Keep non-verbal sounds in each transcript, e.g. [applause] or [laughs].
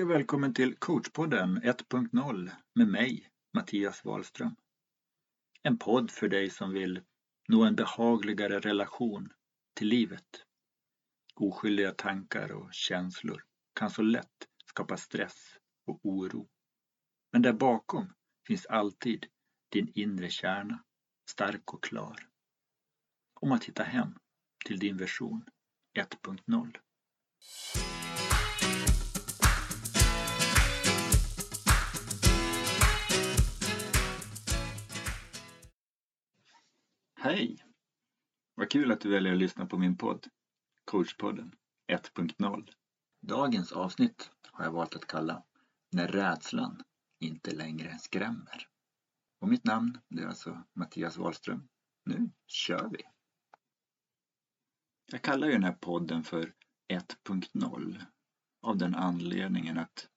Hej och välkommen till coachpodden 1.0 med mig, Mattias Wahlström. En podd för dig som vill nå en behagligare relation till livet. Oskyldiga tankar och känslor kan så lätt skapa stress och oro. Men där bakom finns alltid din inre kärna, stark och klar. Om att hitta hem till din version 1.0. Hej! Vad kul att du väljer att lyssna på min podd, Coachpodden 1.0. Dagens avsnitt har jag valt att kalla När rädslan inte längre skrämmer. Och mitt namn är alltså Mattias Wahlström. Nu kör vi! Jag kallar ju den här podden för 1.0 av den anledningen att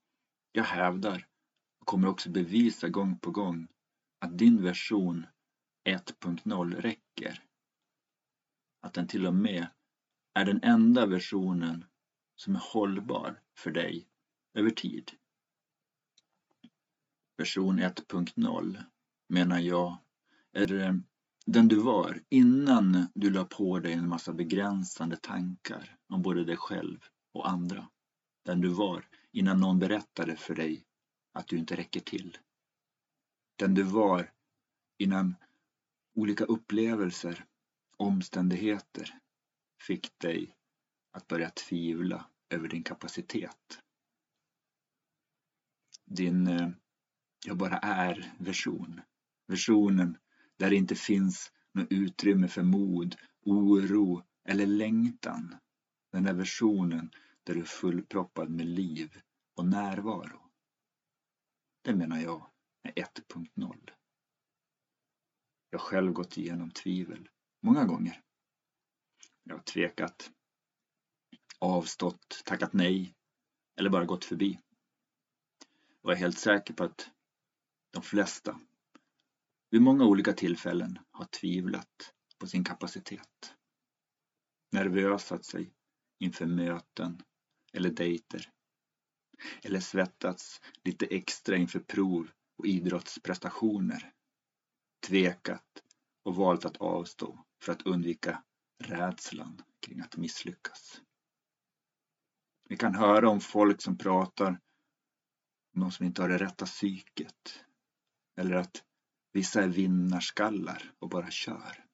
jag hävdar och kommer också bevisa gång på gång att din version 1.0 räcker. Att den till och med är den enda versionen som är hållbar för dig över tid. Version 1.0 menar jag är den du var innan du la på dig en massa begränsande tankar om både dig själv och andra. Den du var innan någon berättade för dig att du inte räcker till. Den du var innan olika upplevelser, omständigheter fick dig att börja tvivla över din kapacitet. Din eh, jag bara är-version. Versionen där det inte finns något utrymme för mod, oro eller längtan. Den där versionen där du är fullproppad med liv och närvaro. Det menar jag är 1.0. Jag har själv gått igenom tvivel många gånger. Jag har tvekat, avstått, tackat nej eller bara gått förbi. Och jag är helt säker på att de flesta vid många olika tillfällen har tvivlat på sin kapacitet. Nervösat sig inför möten eller dejter. Eller svettats lite extra inför prov och idrottsprestationer tvekat och valt att avstå för att undvika rädslan kring att misslyckas. Vi kan höra om folk som pratar om de som inte har det rätta psyket. Eller att vissa är vinnarskallar och bara kör.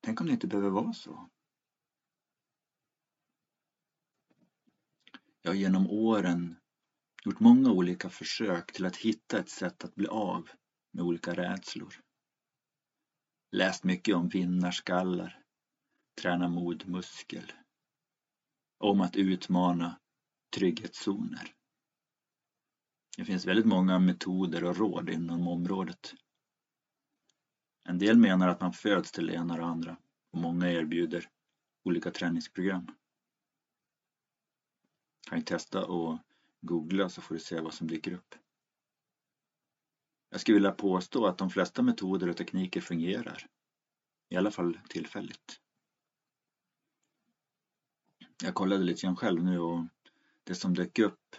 Tänk om det inte behöver vara så. Jag har genom åren gjort många olika försök till att hitta ett sätt att bli av med olika rädslor. Läst mycket om vinnarskallar, träna modmuskel. Om att utmana trygghetszoner. Det finns väldigt många metoder och råd inom området. En del menar att man föds till det ena och det andra och många erbjuder olika träningsprogram. Kan ju testa och Googla så får du se vad som dyker upp. Jag skulle vilja påstå att de flesta metoder och tekniker fungerar. I alla fall tillfälligt. Jag kollade lite grann själv nu och det som dök upp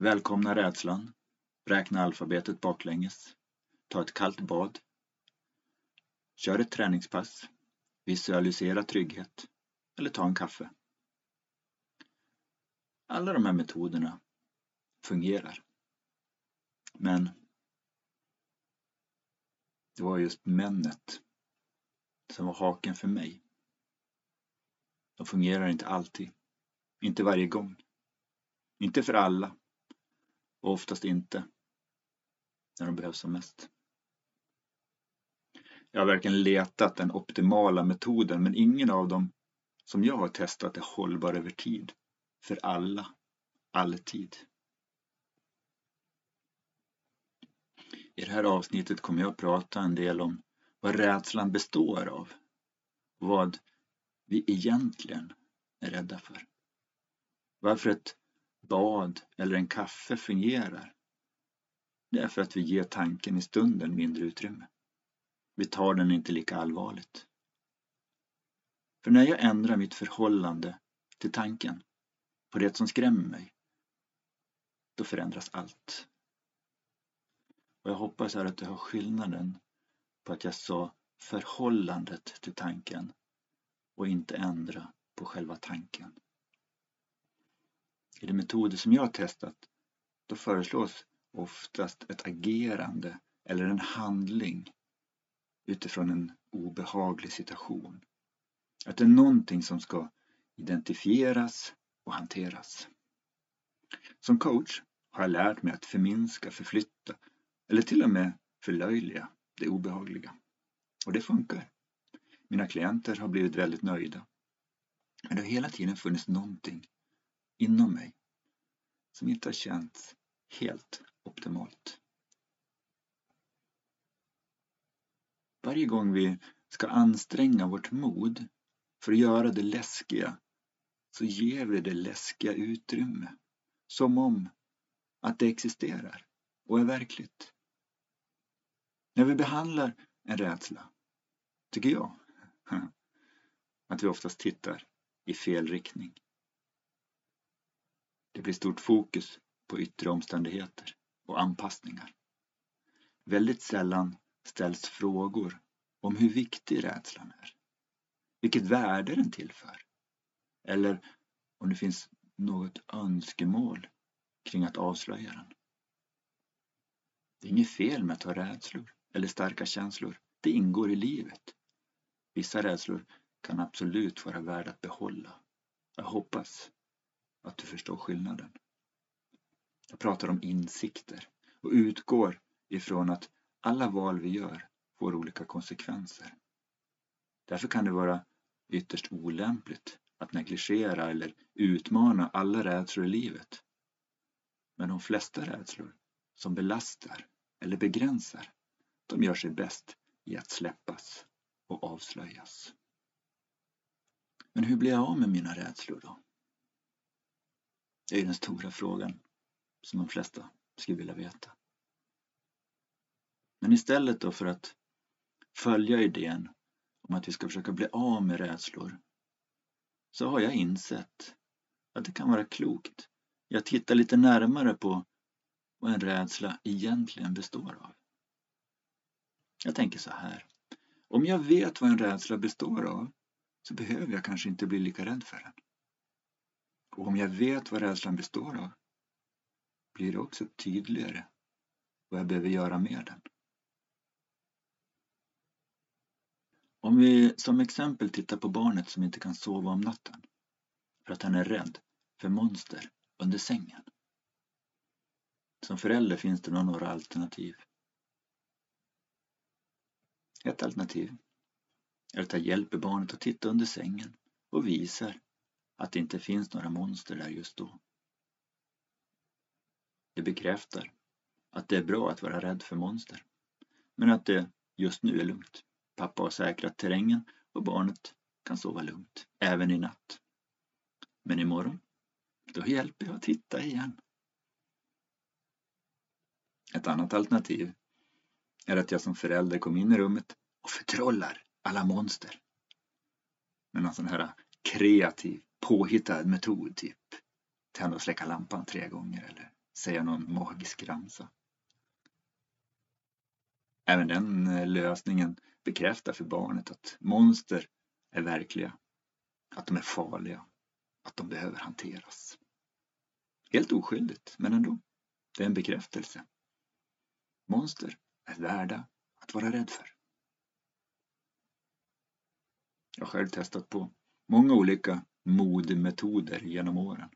Välkomna rädslan. Räkna alfabetet baklänges. Ta ett kallt bad. Kör ett träningspass. Visualisera trygghet. Eller ta en kaffe. Alla de här metoderna fungerar. Men det var just männet som var haken för mig. De fungerar inte alltid. Inte varje gång. Inte för alla. Och oftast inte när de behövs som mest. Jag har verkligen letat den optimala metoden men ingen av dem som jag har testat är hållbar över tid för alla, alltid. I det här avsnittet kommer jag att prata en del om vad rädslan består av vad vi egentligen är rädda för. Varför ett bad eller en kaffe fungerar. Det är för att vi ger tanken i stunden mindre utrymme. Vi tar den inte lika allvarligt. För när jag ändrar mitt förhållande till tanken på det som skrämmer mig, då förändras allt. Och jag hoppas här att du har skillnaden på att jag sa förhållandet till tanken och inte ändra på själva tanken. I de metoder som jag har testat då föreslås oftast ett agerande eller en handling utifrån en obehaglig situation. Att det är någonting som ska identifieras och hanteras. Som coach har jag lärt mig att förminska, förflytta eller till och med förlöjliga det obehagliga. Och det funkar. Mina klienter har blivit väldigt nöjda. Men det har hela tiden funnits någonting inom mig som inte har känts helt optimalt. Varje gång vi ska anstränga vårt mod för att göra det läskiga så ger vi det läskiga utrymme. Som om att det existerar och är verkligt. När vi behandlar en rädsla, tycker jag, [laughs] att vi oftast tittar i fel riktning. Det blir stort fokus på yttre omständigheter och anpassningar. Väldigt sällan ställs frågor om hur viktig rädslan är. Vilket värde den tillför. Eller om det finns något önskemål kring att avslöja den. Det är inget fel med att ha rädslor eller starka känslor. Det ingår i livet. Vissa rädslor kan absolut vara värda att behålla. Jag hoppas att du förstår skillnaden. Jag pratar om insikter och utgår ifrån att alla val vi gör får olika konsekvenser. Därför kan det vara ytterst olämpligt att negligera eller utmana alla rädslor i livet. Men de flesta rädslor som belastar eller begränsar, de gör sig bäst i att släppas och avslöjas. Men hur blir jag av med mina rädslor då? Det är den stora frågan som de flesta skulle vilja veta. Men istället då för att följa idén om att vi ska försöka bli av med rädslor så har jag insett att det kan vara klokt att titta lite närmare på vad en rädsla egentligen består av. Jag tänker så här. Om jag vet vad en rädsla består av så behöver jag kanske inte bli lika rädd för den. Och om jag vet vad rädslan består av blir det också tydligare vad jag behöver göra med den. Om vi som exempel tittar på barnet som inte kan sova om natten för att han är rädd för monster under sängen. Som förälder finns det några alternativ. Ett alternativ är att jag hjälper barnet att titta under sängen och visar att det inte finns några monster där just då. Det bekräftar att det är bra att vara rädd för monster, men att det just nu är lugnt. Pappa har säkrat terrängen och barnet kan sova lugnt, även i natt. Men imorgon, då hjälper jag att hitta igen. Ett annat alternativ är att jag som förälder kommer in i rummet och förtrollar alla monster. Med någon sån här kreativ, påhittad metod, typ tända och släcka lampan tre gånger eller säga någon magisk ramsa. Även den eh, lösningen bekräftar för barnet att monster är verkliga, att de är farliga, att de behöver hanteras. Helt oskyldigt, men ändå. Det är en bekräftelse. Monster är värda att vara rädd för. Jag har själv testat på många olika modemetoder genom åren.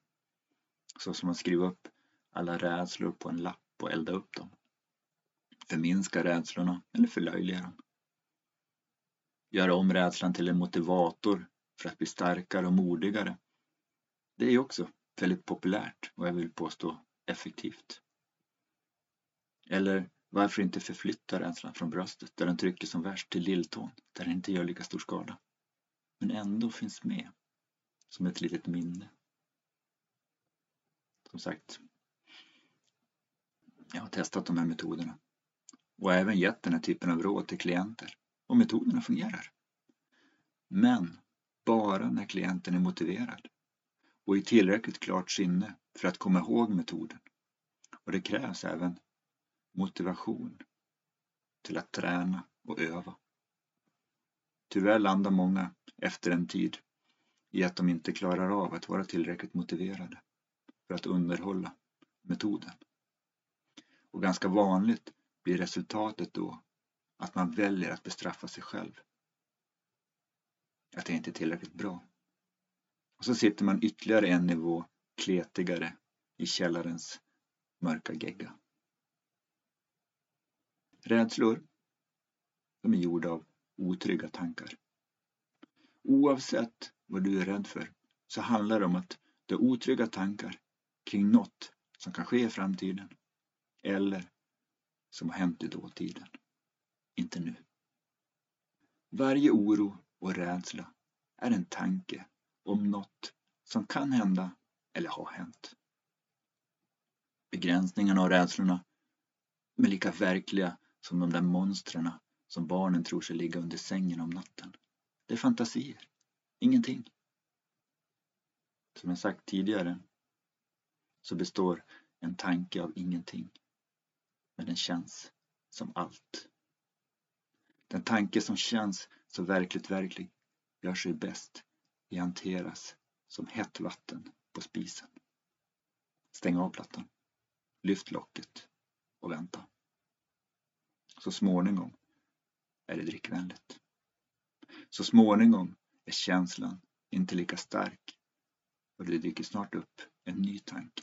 Så som att skriva upp alla rädslor på en lapp och elda upp dem. Förminska rädslorna eller förlöjliga dem. Göra om rädslan till en motivator för att bli starkare och modigare. Det är också väldigt populärt och jag vill påstå effektivt. Eller varför inte förflytta rädslan från bröstet där den trycker som värst till lilltån där den inte gör lika stor skada. Men ändå finns med som ett litet minne. Som sagt, jag har testat de här metoderna och även gett den här typen av råd till klienter och metoderna fungerar. Men bara när klienten är motiverad och i tillräckligt klart sinne för att komma ihåg metoden. Och det krävs även motivation till att träna och öva. Tyvärr landar många efter en tid i att de inte klarar av att vara tillräckligt motiverade för att underhålla metoden. Och ganska vanligt blir resultatet då att man väljer att bestraffa sig själv. Att det inte är tillräckligt bra. Och så sitter man ytterligare en nivå kletigare i källarens mörka gegga. Rädslor, de är gjorda av otrygga tankar. Oavsett vad du är rädd för så handlar det om att du har otrygga tankar kring något som kan ske i framtiden eller som har hänt i dåtiden. Inte nu. Varje oro och rädsla är en tanke om något som kan hända eller har hänt. Begränsningarna och rädslorna är lika verkliga som de där monstren som barnen tror sig ligga under sängen om natten. Det är fantasier, ingenting. Som jag sagt tidigare så består en tanke av ingenting. Men den känns som allt. Den tanke som känns så verkligt verklig gör sig bäst i hanteras som hett vatten på spisen. Stäng av plattan. Lyft locket och vänta. Så småningom är det drickvänligt. Så småningom är känslan inte lika stark och det dyker snart upp en ny tanke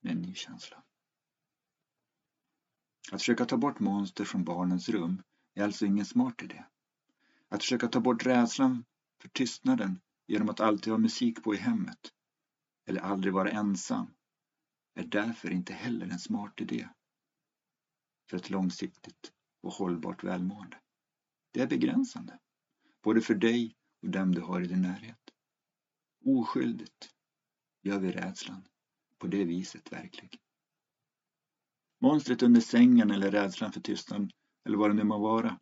med en ny känsla. Att försöka ta bort monster från barnens rum är alltså ingen smart idé. Att försöka ta bort rädslan för tystnaden genom att alltid ha musik på i hemmet eller aldrig vara ensam är därför inte heller en smart idé för ett långsiktigt och hållbart välmående. Det är begränsande, både för dig och dem du har i din närhet. Oskyldigt gör vi rädslan på det viset verklig. Monstret under sängen eller rädslan för tystnad eller vad det nu må vara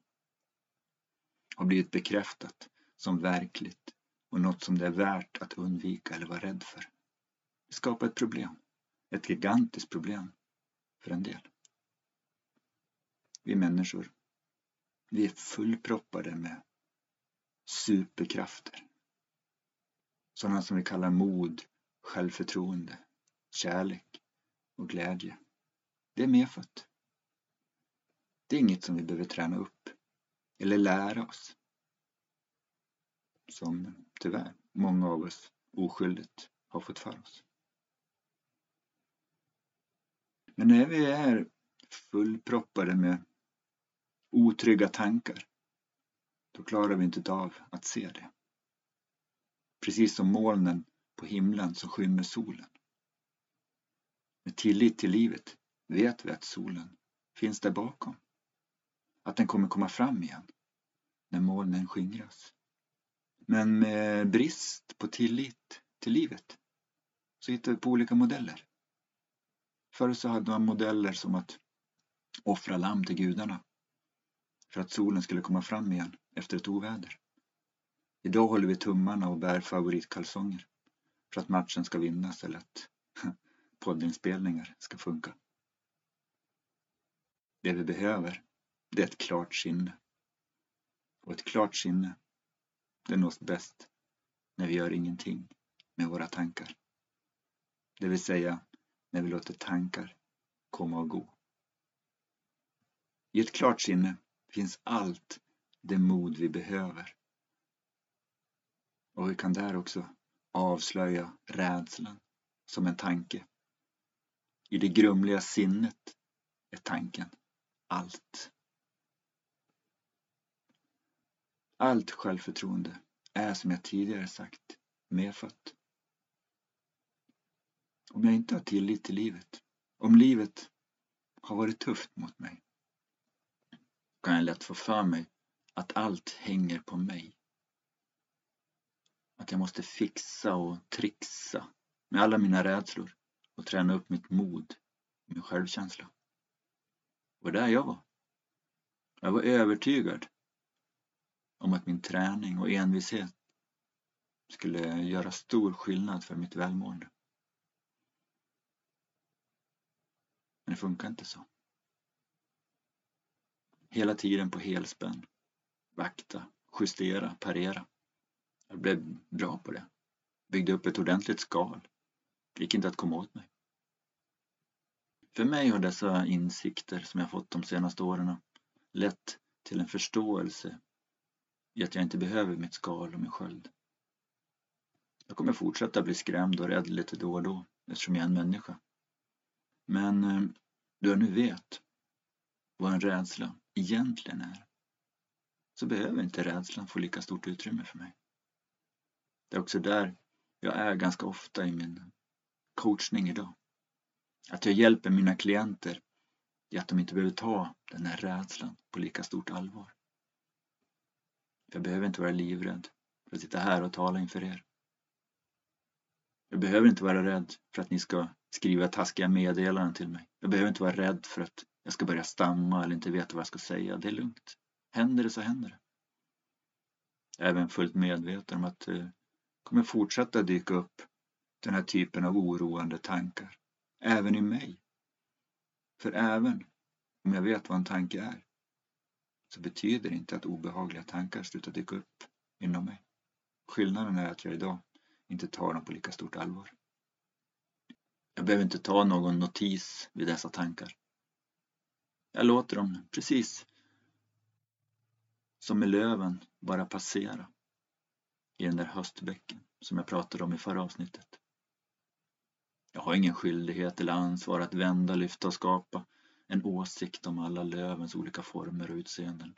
har blivit bekräftat som verkligt och något som det är värt att undvika eller vara rädd för. Det skapar ett problem, ett gigantiskt problem för en del. Vi människor, vi är fullproppade med superkrafter. Sådana som vi kallar mod, självförtroende, kärlek och glädje. Det är medfött. Det är inget som vi behöver träna upp eller lära oss. Som tyvärr många av oss oskyldigt har fått för oss. Men när vi är fullproppade med otrygga tankar då klarar vi inte av att se det. Precis som molnen på himlen som skymmer solen. Med tillit till livet vet vi att solen finns där bakom. Att den kommer komma fram igen när molnen skingras. Men med brist på tillit till livet så hittar vi på olika modeller. Förr så hade man modeller som att offra lamm till gudarna för att solen skulle komma fram igen efter ett oväder. Idag håller vi tummarna och bär favoritkalsonger för att matchen ska vinnas eller att [laughs] poddinspelningar ska funka. Det vi behöver, det är ett klart sinne. Och ett klart sinne, det nås bäst när vi gör ingenting med våra tankar. Det vill säga när vi låter tankar komma och gå. I ett klart sinne finns allt det mod vi behöver. Och vi kan där också avslöja rädslan som en tanke. I det grumliga sinnet är tanken allt. Allt självförtroende är som jag tidigare sagt medfött. Om jag inte har tillit till livet, om livet har varit tufft mot mig, kan jag lätt få för mig att allt hänger på mig. Att jag måste fixa och trixa med alla mina rädslor och träna upp mitt mod och min självkänsla. Och där jag var. Jag var övertygad om att min träning och envishet skulle göra stor skillnad för mitt välmående. Men det funkar inte så. Hela tiden på helspänn. Vakta, justera, parera. Jag blev bra på det. Byggde upp ett ordentligt skal. Det gick inte att komma åt mig. För mig har dessa insikter som jag fått de senaste åren lett till en förståelse i att jag inte behöver mitt skal och min sköld. Jag kommer fortsätta bli skrämd och rädd lite då och då eftersom jag är en människa. Men eh, då jag nu vet vad en rädsla egentligen är så behöver inte rädslan få lika stort utrymme för mig. Det är också där jag är ganska ofta i min coachning idag. Att jag hjälper mina klienter i att de inte behöver ta den här rädslan på lika stort allvar. Jag behöver inte vara livrädd för att sitta här och tala inför er. Jag behöver inte vara rädd för att ni ska skriva taskiga meddelanden till mig. Jag behöver inte vara rädd för att jag ska börja stamma eller inte veta vad jag ska säga. Det är lugnt. Händer det så händer det. Jag är även fullt medveten om att eh, det kommer fortsätta dyka upp den här typen av oroande tankar. Även i mig. För även om jag vet vad en tanke är så betyder det inte att obehagliga tankar slutar dyka upp inom mig. Skillnaden är att jag idag inte tar dem på lika stort allvar. Jag behöver inte ta någon notis vid dessa tankar. Jag låter dem precis som med löven bara passera i den där höstbäcken som jag pratade om i förra avsnittet. Jag har ingen skyldighet eller ansvar att vända, lyfta och skapa en åsikt om alla lövens olika former och utseenden.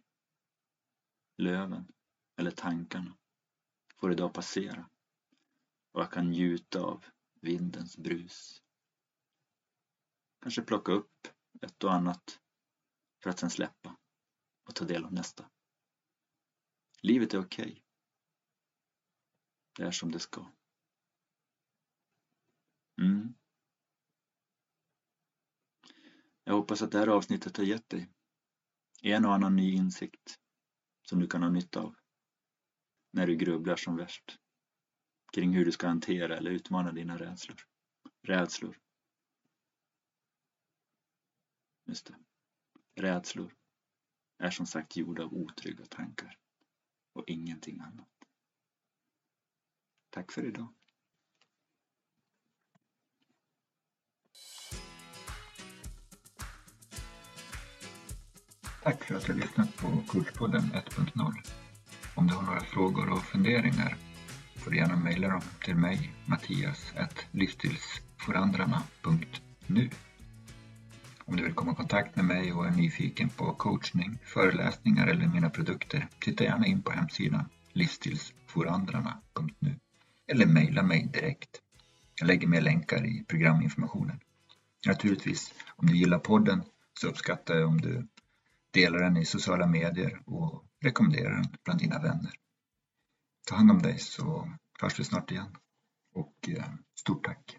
Löven, eller tankarna, får idag passera och jag kan njuta av vindens brus. Kanske plocka upp ett och annat för att sen släppa och ta del av nästa. Livet är okej. Okay. Det är som det ska. Mm. Jag hoppas att det här avsnittet har gett dig en och annan ny insikt som du kan ha nytta av när du grubblar som värst kring hur du ska hantera eller utmana dina rädslor. Rädslor. Just det. Rädslor är som sagt gjorda av otrygga tankar och ingenting annat. Tack för idag. Tack för att du har lyssnat på Kurspodden 1.0. Om du har några frågor och funderingar får du gärna mejla dem till mig, Mattias, livsstilsforandrarna.nu. Om du vill komma i kontakt med mig och är nyfiken på coachning, föreläsningar eller mina produkter, titta gärna in på hemsidan livsstilsforandrarna.nu eller mejla mig direkt. Jag lägger med länkar i programinformationen. Naturligtvis, om du gillar podden så uppskattar jag om du Dela den i sociala medier och rekommendera den bland dina vänner. Ta hand om dig så hörs vi snart igen och eh, stort tack!